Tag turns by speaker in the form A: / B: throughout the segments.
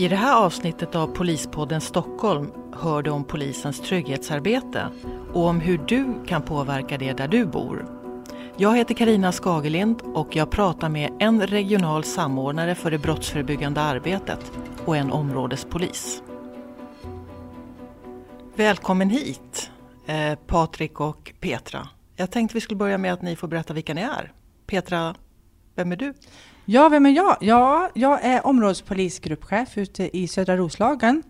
A: I det här avsnittet av Polispodden Stockholm hör du om polisens trygghetsarbete och om hur du kan påverka det där du bor. Jag heter Karina Skagelind och jag pratar med en regional samordnare för det brottsförebyggande arbetet och en områdespolis. Välkommen hit eh, Patrik och Petra. Jag tänkte vi skulle börja med att ni får berätta vilka ni är. Petra, vem är du?
B: Ja, vem är jag? Ja, jag är områdespolisgruppchef ute i Södra Roslagen.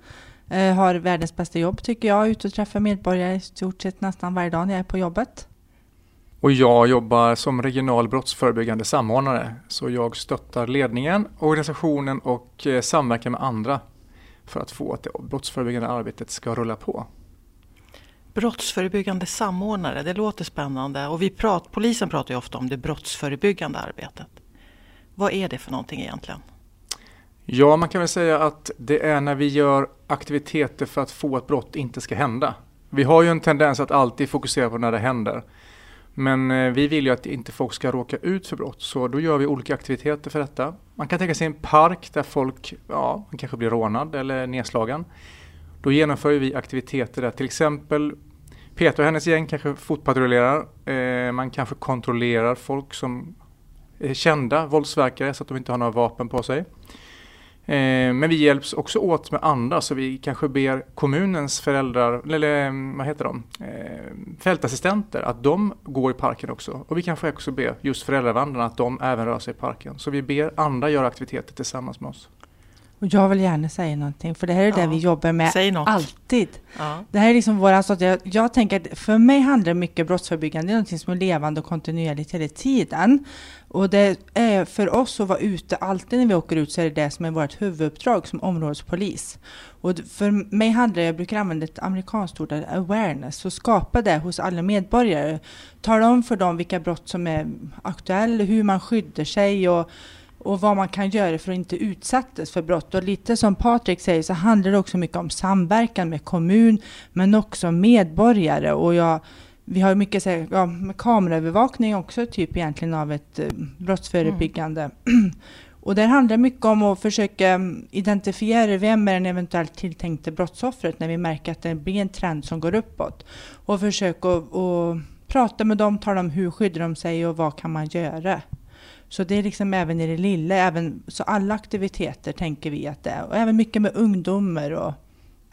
B: Eh, har världens bästa jobb tycker jag, ute och träffar medborgare i stort sett nästan varje dag när jag är på jobbet.
C: Och jag jobbar som regional brottsförebyggande samordnare. Så jag stöttar ledningen, organisationen och eh, samverkar med andra för att få att det brottsförebyggande arbetet ska rulla på.
A: Brottsförebyggande samordnare, det låter spännande. Och vi prat, polisen pratar ju ofta om det brottsförebyggande arbetet. Vad är det för någonting egentligen?
C: Ja, man kan väl säga att det är när vi gör aktiviteter för att få att brott inte ska hända. Vi har ju en tendens att alltid fokusera på när det händer. Men eh, vi vill ju att inte folk ska råka ut för brott, så då gör vi olika aktiviteter för detta. Man kan tänka sig en park där folk, ja, kanske blir rånad eller nedslagen. Då genomför vi aktiviteter där till exempel Peter och hennes gäng kanske fotpatrullerar. Eh, man kanske kontrollerar folk som Eh, kända våldsverkare så att de inte har några vapen på sig. Eh, men vi hjälps också åt med andra så vi kanske ber kommunens föräldrar, eller eh, vad heter de, fältassistenter att de går i parken också. Och vi kanske också ber just föräldravandrarna att de även rör sig i parken. Så vi ber andra göra aktiviteter tillsammans med oss.
B: Och jag vill gärna säga någonting, för det här är det vi jobbar med alltid.
A: Ja.
B: Det här är liksom våra, alltså, jag, jag tänker att för mig handlar mycket brottsförebyggande, det är någonting som är levande och kontinuerligt hela tiden. Och det är för oss att vara ute, alltid när vi åker ut, så är det det som är vårt huvuduppdrag som områdespolis. Och för mig handlar det, jag brukar använda ett amerikanskt ord, awareness, så skapa det hos alla medborgare. Tala om för dem vilka brott som är aktuella, hur man skyddar sig och och vad man kan göra för att inte utsättas för brott. Och lite som Patrik säger så handlar det också mycket om samverkan med kommun men också medborgare. Och jag, vi har mycket så ja, med kameraövervakning också, typ egentligen av ett eh, brottsförebyggande. Mm. och där handlar det mycket om att försöka mm, identifiera vem är den eventuellt tilltänkte brottsoffret när vi märker att det blir en trend som går uppåt. Och försöka att prata med dem, tala om hur skyddar de sig och vad kan man göra. Så det är liksom även i det lilla, även, så alla aktiviteter tänker vi att det är. Och även mycket med ungdomar och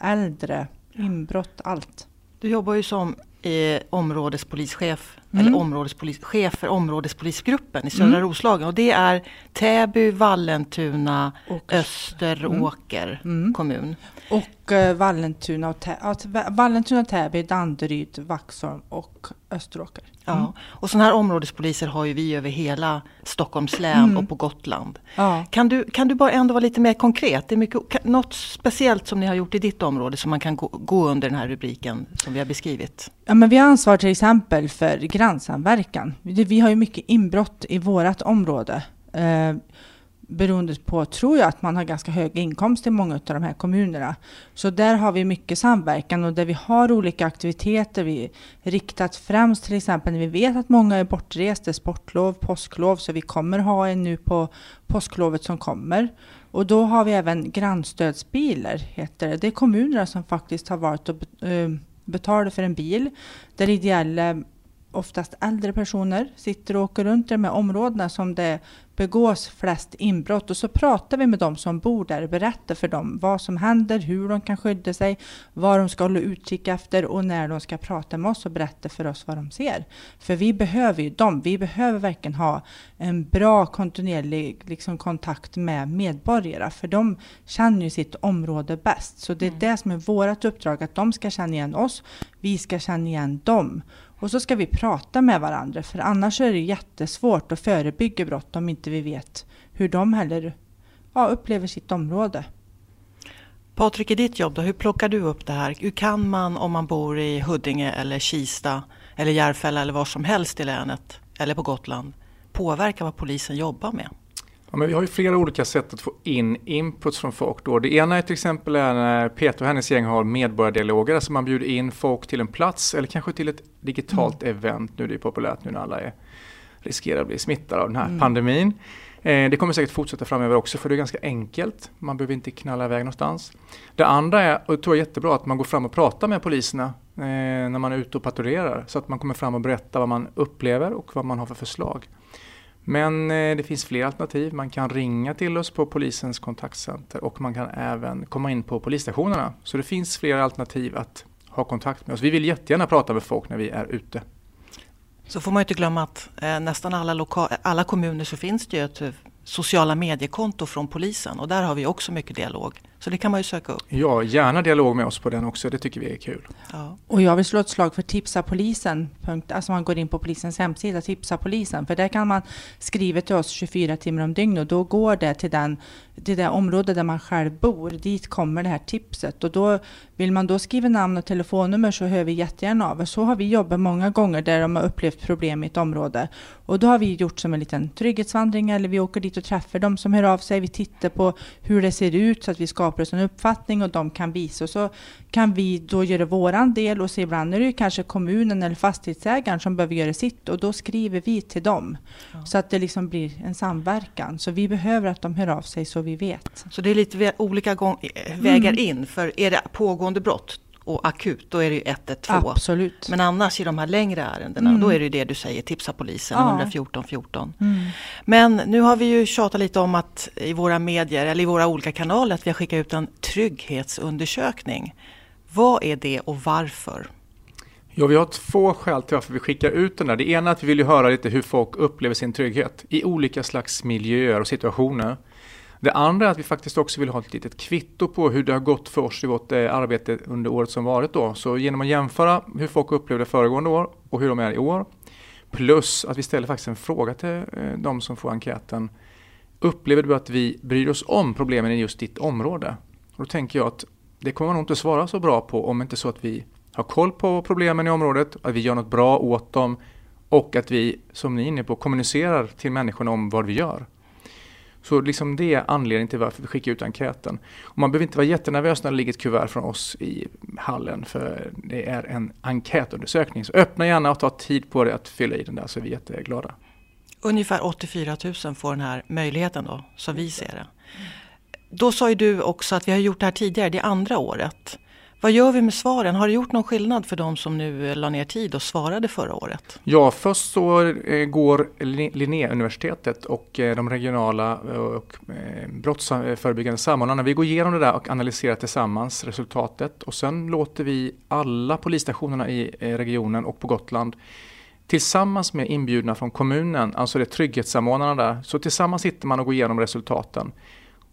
B: äldre, inbrott, allt.
A: Du jobbar ju som eh, områdespolischef, mm. eller områdespolis, chef för områdespolisgruppen i södra mm. Roslagen. Och det är Täby, Vallentuna, och, Österåker mm. mm. kommun.
B: Och eh, Vallentuna, och Tä Vallentuna, Täby, Danderyd, Vaxholm och Österåker.
A: Mm. Ja, och sådana här områdespoliser har ju vi över hela Stockholms län mm. och på Gotland. Ja. Kan, du, kan du bara ändå vara lite mer konkret? Det är mycket, något speciellt som ni har gjort i ditt område som man kan gå, gå under den här rubriken som vi har beskrivit?
B: Ja, men vi har ansvar till exempel för grannsamverkan. Vi har ju mycket inbrott i vårt område. Eh, beroende på, tror jag, att man har ganska hög inkomst i många av de här kommunerna. Så där har vi mycket samverkan och där vi har olika aktiviteter. Vi riktat främst till exempel när vi vet att många är bortresta, sportlov, påsklov, så vi kommer ha en nu på påsklovet som kommer. Och då har vi även grannstödsbilar, heter det. Det är kommunerna som faktiskt har valt att eh, betala för en bil där ideella oftast äldre personer sitter och åker runt i de här områdena som det begås flest inbrott och så pratar vi med dem som bor där och berättar för dem vad som händer, hur de kan skydda sig, vad de ska hålla utkik efter och när de ska prata med oss och berätta för oss vad de ser. För vi behöver ju dem. Vi behöver verkligen ha en bra kontinuerlig liksom, kontakt med medborgare för de känner ju sitt område bäst. Så det är mm. det som är vårt uppdrag, att de ska känna igen oss, vi ska känna igen dem. Och så ska vi prata med varandra, för annars är det jättesvårt att förebygga brott om inte vi vet hur de heller ja, upplever sitt område.
A: Patrik, i ditt jobb då, hur plockar du upp det här? Hur kan man om man bor i Huddinge eller Kista eller Järfälla eller var som helst i länet eller på Gotland påverka vad polisen jobbar med?
C: Ja, men vi har ju flera olika sätt att få in inputs från folk. Då. Det ena är till exempel när Peter och hennes gäng har medborgardialoger, alltså man bjuder in folk till en plats eller kanske till ett digitalt mm. event. Nu det är populärt nu när alla är, riskerar att bli smittade av den här mm. pandemin. Eh, det kommer säkert fortsätta framöver också för det är ganska enkelt. Man behöver inte knalla iväg någonstans. Det andra är, och det tror jag är jättebra, att man går fram och pratar med poliserna eh, när man är ute och patrullerar. Så att man kommer fram och berättar vad man upplever och vad man har för förslag. Men eh, det finns fler alternativ. Man kan ringa till oss på polisens kontaktcenter och man kan även komma in på polisstationerna. Så det finns flera alternativ att ha kontakt med oss. Vi vill jättegärna prata med folk när vi är ute.
A: Så får man inte glömma att eh, nästan alla, loka- alla kommuner så finns det ju ett eh, sociala mediekonto från polisen och där har vi också mycket dialog. Så det kan man ju söka upp.
C: Ja, gärna dialog med oss på den också. Det tycker vi är kul.
A: Ja.
B: Och jag vill slå ett slag för Tipsa polisen. punkt- Alltså man går in på polisens hemsida, Tipsa polisen. För där kan man skriva till oss 24 timmar om dygnet och då går det till, den, till det område där man själv bor. Dit kommer det här tipset. Och då vill man då skriva namn och telefonnummer så hör vi jättegärna av oss. Så har vi jobbat många gånger där de har upplevt problem i ett område. Och då har vi gjort som en liten trygghetsvandring eller vi åker dit och träffar dem som hör av sig. Vi tittar på hur det ser ut så att vi skapar oss en uppfattning och de kan visa. Och så kan vi då göra våran del och se ibland är det kanske kommunen eller fastighetsägaren som behöver göra sitt och då skriver vi till dem.
A: Ja.
B: Så att det liksom blir en samverkan. Så vi behöver att de hör av sig så vi vet.
A: Så det är lite olika gång- eh, vägar in. För är det pågående brott och akut, då är det ju 112.
B: Absolut.
A: Men annars i de här längre ärendena,
B: Mm.
A: då är det ju det du säger, tipsa polisen,
B: Ja.
A: 114 14.
B: Mm.
A: Men nu har vi ju tjatat lite om att i våra medier, eller i våra olika kanaler, att vi har skickat ut en trygghetsundersökning. Vad är det och varför?
C: Ja, vi har två skäl till varför vi skickar ut den där. Det ena är att vi vill ju höra lite hur folk upplever sin trygghet i olika slags miljöer och situationer. Det andra är att vi faktiskt också vill ha ett litet kvitto på hur det har gått för oss i vårt eh, arbete under året som varit då. Så genom att jämföra hur folk upplevde föregående år och hur de är i år. Plus att vi ställer faktiskt en fråga till eh, de som får enkäten. Upplever du att vi bryr oss om problemen i just ditt område? Och då tänker jag att det kommer man nog inte svara så bra på om inte så att vi har koll på problemen i området, att vi gör något bra åt dem och att vi, som ni är inne på, kommunicerar till människorna om vad vi gör. Så liksom det är anledningen till varför vi skickar ut enkäten. Och man behöver inte vara jättenervös när det ligger ett kuvert från oss i hallen för det är en enkätundersökning. Så öppna gärna och ta tid på det att fylla i den där så är vi jätteglada.
A: Ungefär 84 000 får den här möjligheten då, som vi ser det. Då sa ju du också att vi har gjort det här tidigare, det är andra året. Vad gör vi med svaren? Har det gjort någon skillnad för de som nu eh, la ner tid och svarade förra året?
C: Ja, först så eh, går Linnéuniversitetet och eh, de regionala och brottsförebyggande samordnarna, vi går igenom det där och analyserar tillsammans resultatet och sen låter vi alla polisstationerna i regionen och på Gotland tillsammans med inbjudna från kommunen, alltså det är trygghetssamordnarna där, så tillsammans sitter man och går igenom resultaten.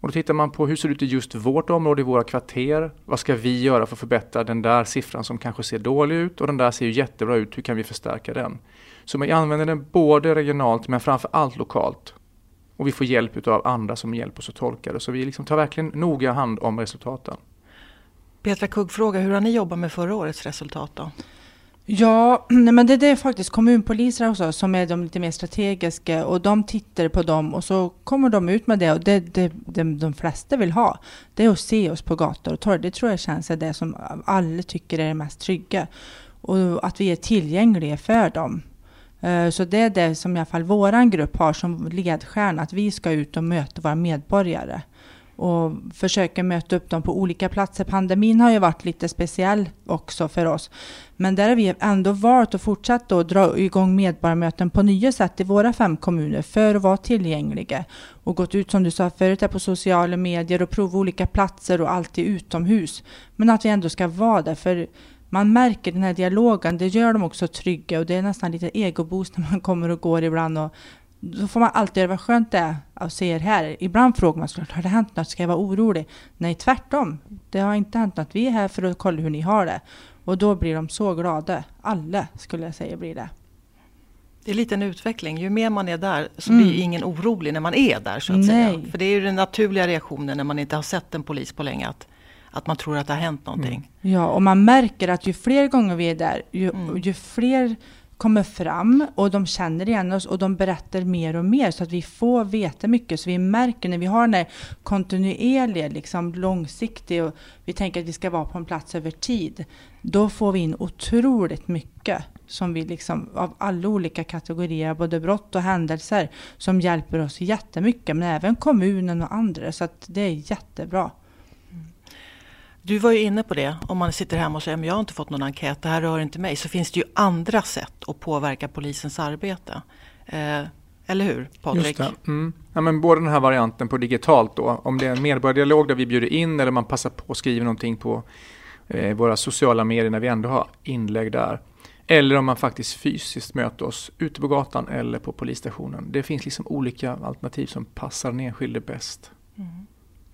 C: Och då tittar man på hur ser det ut i just vårt område, i våra kvarter. Vad ska vi göra för att förbättra den där siffran som kanske ser dålig ut och den där ser ju jättebra ut. Hur kan vi förstärka den? Så man använder den både regionalt men framför allt lokalt. Och vi får hjälp av andra som hjälper oss att tolka det. Så vi liksom tar verkligen noga hand om resultaten.
A: Petra Kugg frågar, hur har ni jobbat med förra årets resultat då?
B: Ja, nej, men det, det är faktiskt kommunpoliser också som är de lite mer strategiska och de tittar på dem och så kommer de ut med det och det, det, det de flesta vill ha det är att se oss på gator och torg. Det tror jag känns är det som alla tycker är det mest trygga och att vi är tillgängliga för dem. Eh, så det är det som i alla fall våran grupp har som ledstjärna, att vi ska ut och möta våra medborgare och försöker möta upp dem på olika platser. Pandemin har ju varit lite speciell också för oss. Men där har vi ändå valt att fortsätta att dra igång medborgarmöten på nya sätt i våra fem kommuner för att vara tillgängliga. Och gått ut som du sa förut på sociala medier och prova olika platser och alltid utomhus. Men att vi ändå ska vara där för man märker den här dialogen, det gör dem också trygga och det är nästan lite egoboost när man kommer och går ibland och då får man alltid göra vad skönt det är att se er här. Ibland frågar man såklart, har det hänt något? Ska jag vara orolig? Nej, tvärtom. Det har inte hänt något. Vi är här för att kolla hur ni har det. Och då blir de så glada. Alla skulle jag säga blir det.
A: Det är lite en utveckling. Ju mer man är där så
B: Mm.
A: blir ingen orolig när man är där så att
B: Nej.
A: säga. För det är ju den naturliga reaktionen när man inte har sett en polis på länge. Att, att man tror att det har hänt någonting.
B: Ja, och man märker att ju fler gånger vi är där, ju,
A: Mm.
B: ju fler kommer fram och de känner igen oss och de berättar mer och mer så att vi får veta mycket. Så vi märker när vi har den här kontinuerliga, liksom långsiktiga och vi tänker att vi ska vara på en plats över tid. Då får vi in otroligt mycket som vi liksom av alla olika kategorier, både brott och händelser, som hjälper oss jättemycket, men även kommunen och andra. Så att det är jättebra.
A: Du var ju inne på det, om man sitter hemma och säger att jag har inte fått någon enkät, det här rör inte mig, så finns det ju andra sätt att påverka polisens arbete. Eh, eller hur Patrik?
C: Mm. Ja, men både den här varianten på digitalt då, om det är en medborgardialog där vi bjuder in eller man passar på att skriva någonting på eh, våra sociala medier när vi ändå har inlägg där. Eller om man faktiskt fysiskt möter oss ute på gatan eller på polisstationen. Det finns liksom olika alternativ som passar den enskilde bäst. Mm.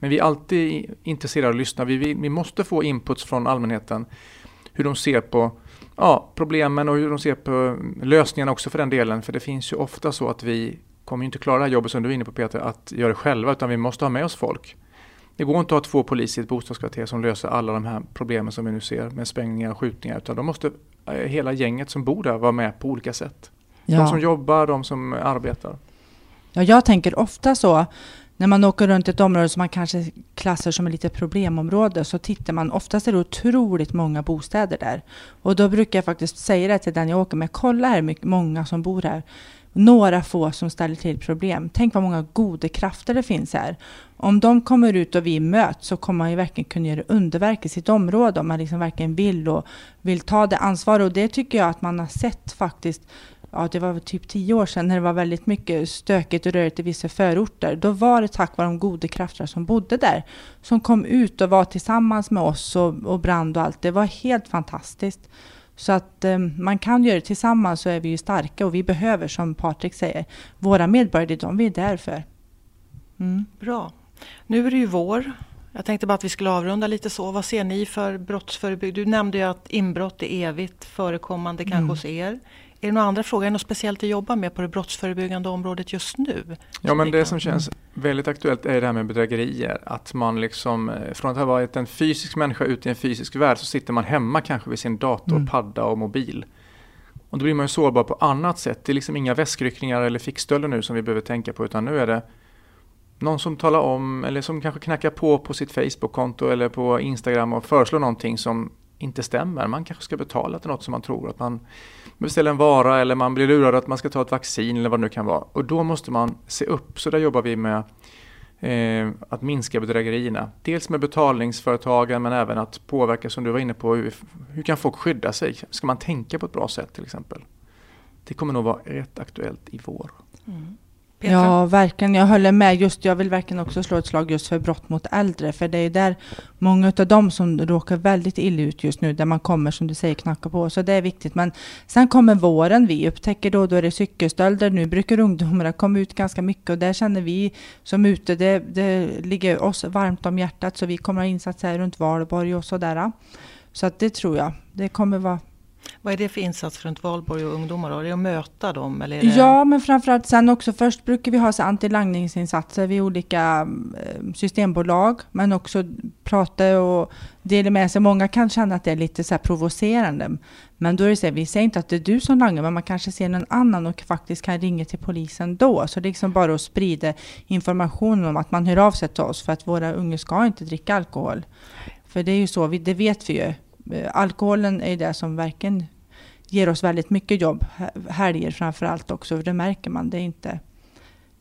C: Men vi är alltid intresserade av att lyssna. Vi, vi, vi måste få inputs från allmänheten. Hur de ser på ja, problemen och hur de ser på lösningarna också för den delen. För det finns ju ofta så att vi kommer inte klara det här jobbet som du är inne på Peter, att göra det själva, utan vi måste ha med oss folk. Det går inte att ha två poliser i ett bostadskvarter som löser alla de här problemen som vi nu ser med sprängningar och skjutningar, utan då måste eh, hela gänget som bor där vara med på olika sätt. Ja. De som jobbar, de som arbetar.
B: Ja, jag tänker ofta så när man åker runt ett område som man kanske klassar som ett litet problemområde så tittar man, oftast är det otroligt många bostäder där. Och då brukar jag faktiskt säga det till den jag åker med, kolla här hur många som bor här. Några få som ställer till problem. Tänk vad många goda krafter det finns här. Om de kommer ut och vi möts så kommer man ju verkligen kunna göra underverk i sitt område om man liksom verkligen vill och vill ta det ansvaret. Och det tycker jag att man har sett faktiskt ja, det var typ tio år sedan när det var väldigt mycket stökigt och rörigt i vissa förorter. Då var det tack vare de goda krafter som bodde där som kom ut och var tillsammans med oss och, och brand och allt. Det var helt fantastiskt. Så att eh, man kan göra det tillsammans så är vi ju starka och vi behöver, som Patrik säger, våra medborgare, det är de vi är där för.
A: Mm. Bra. Nu är det ju vår. Jag tänkte bara att vi skulle avrunda lite så. Vad ser ni för brottsförebyggande? Du nämnde ju att inbrott är evigt förekommande kanske mm. hos er. Är det några andra frågor, är det något speciellt att jobba med på det brottsförebyggande området just nu?
C: Ja men det som känns väldigt aktuellt är det här med bedrägerier. Att man liksom, eh, från att ha varit en fysisk människa ute i en fysisk värld så sitter man hemma kanske vid sin dator, mm. padda och mobil. Och då blir man ju sårbar på annat sätt. Det är liksom inga väskryckningar eller fickstölder nu som vi behöver tänka på utan nu är det någon som talar om eller som kanske knackar på på sitt Facebook-konto eller på Instagram och föreslår någonting som inte stämmer. Man kanske ska betala till något som man tror att man beställer en vara eller man blir lurad att man ska ta ett vaccin eller vad det nu kan vara. Och då måste man se upp. Så där jobbar vi med eh, att minska bedrägerierna. Dels med betalningsföretagen men även att påverka som du var inne på. Hur, hur kan folk skydda sig? Ska man tänka på ett bra sätt till exempel? Det kommer nog vara rätt aktuellt i vår. Mm.
B: Petra? Ja, verkligen. Jag håller med. Just, jag vill verkligen också slå ett slag just för brott mot äldre. För det är där många av dem som råkar väldigt illa ut just nu, där man kommer, som du säger, knacka på. Så det är viktigt. Men sen kommer våren. Vi upptäcker då, då är det cykelstölder. Nu brukar ungdomarna komma ut ganska mycket och där känner vi som ute, det, det ligger oss varmt om hjärtat. Så vi kommer ha insatser runt Valborg och sådär. Så att det tror jag. Det kommer vara
A: vad är det för insats runt Valborg och ungdomar? Då? Är det att möta dem? Eller det...
B: Ja, men framförallt sen också. Först brukar vi ha antilangningsinsatser vid olika eh, systembolag, men också prata och dela med sig. Många kan känna att det är lite så provocerande. Men då är det så här, vi säger inte att det är du som langar, men man kanske ser någon annan och faktiskt kan ringa till polisen då. Så det är liksom bara att sprida information om att man hör av sig till oss, för att våra unga ska inte dricka alkohol. För det är ju så, det vet vi ju. Eh, alkoholen är det som verkligen ger oss väldigt mycket jobb. Helger framför allt också, för det märker man. Det är inte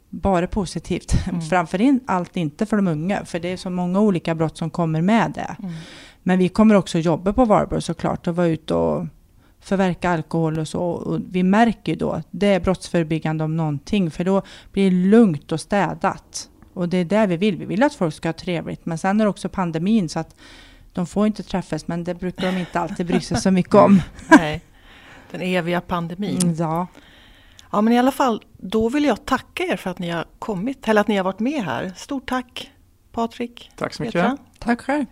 B: bara positivt. Mm. Framför allt inte för de unga, för det är så många olika brott som kommer med det. Mm. Men vi kommer också jobba på Varberg såklart och vara ute och förverka alkohol och så. Och vi märker då att det är brottsförebyggande om någonting, för då blir det lugnt och städat. Och det är det vi vill. Vi vill att folk ska ha trevligt, men sen är det också pandemin så att de får inte träffas, men det brukar de inte alltid bry sig så mycket om.
A: Nej, den eviga pandemin. Mm,
B: ja.
A: Ja, men i alla fall, då vill jag tacka er för att ni har kommit, eller att ni har varit med här. Stort tack Patrik.
C: Tack så mycket. Petra.
B: Tack själv.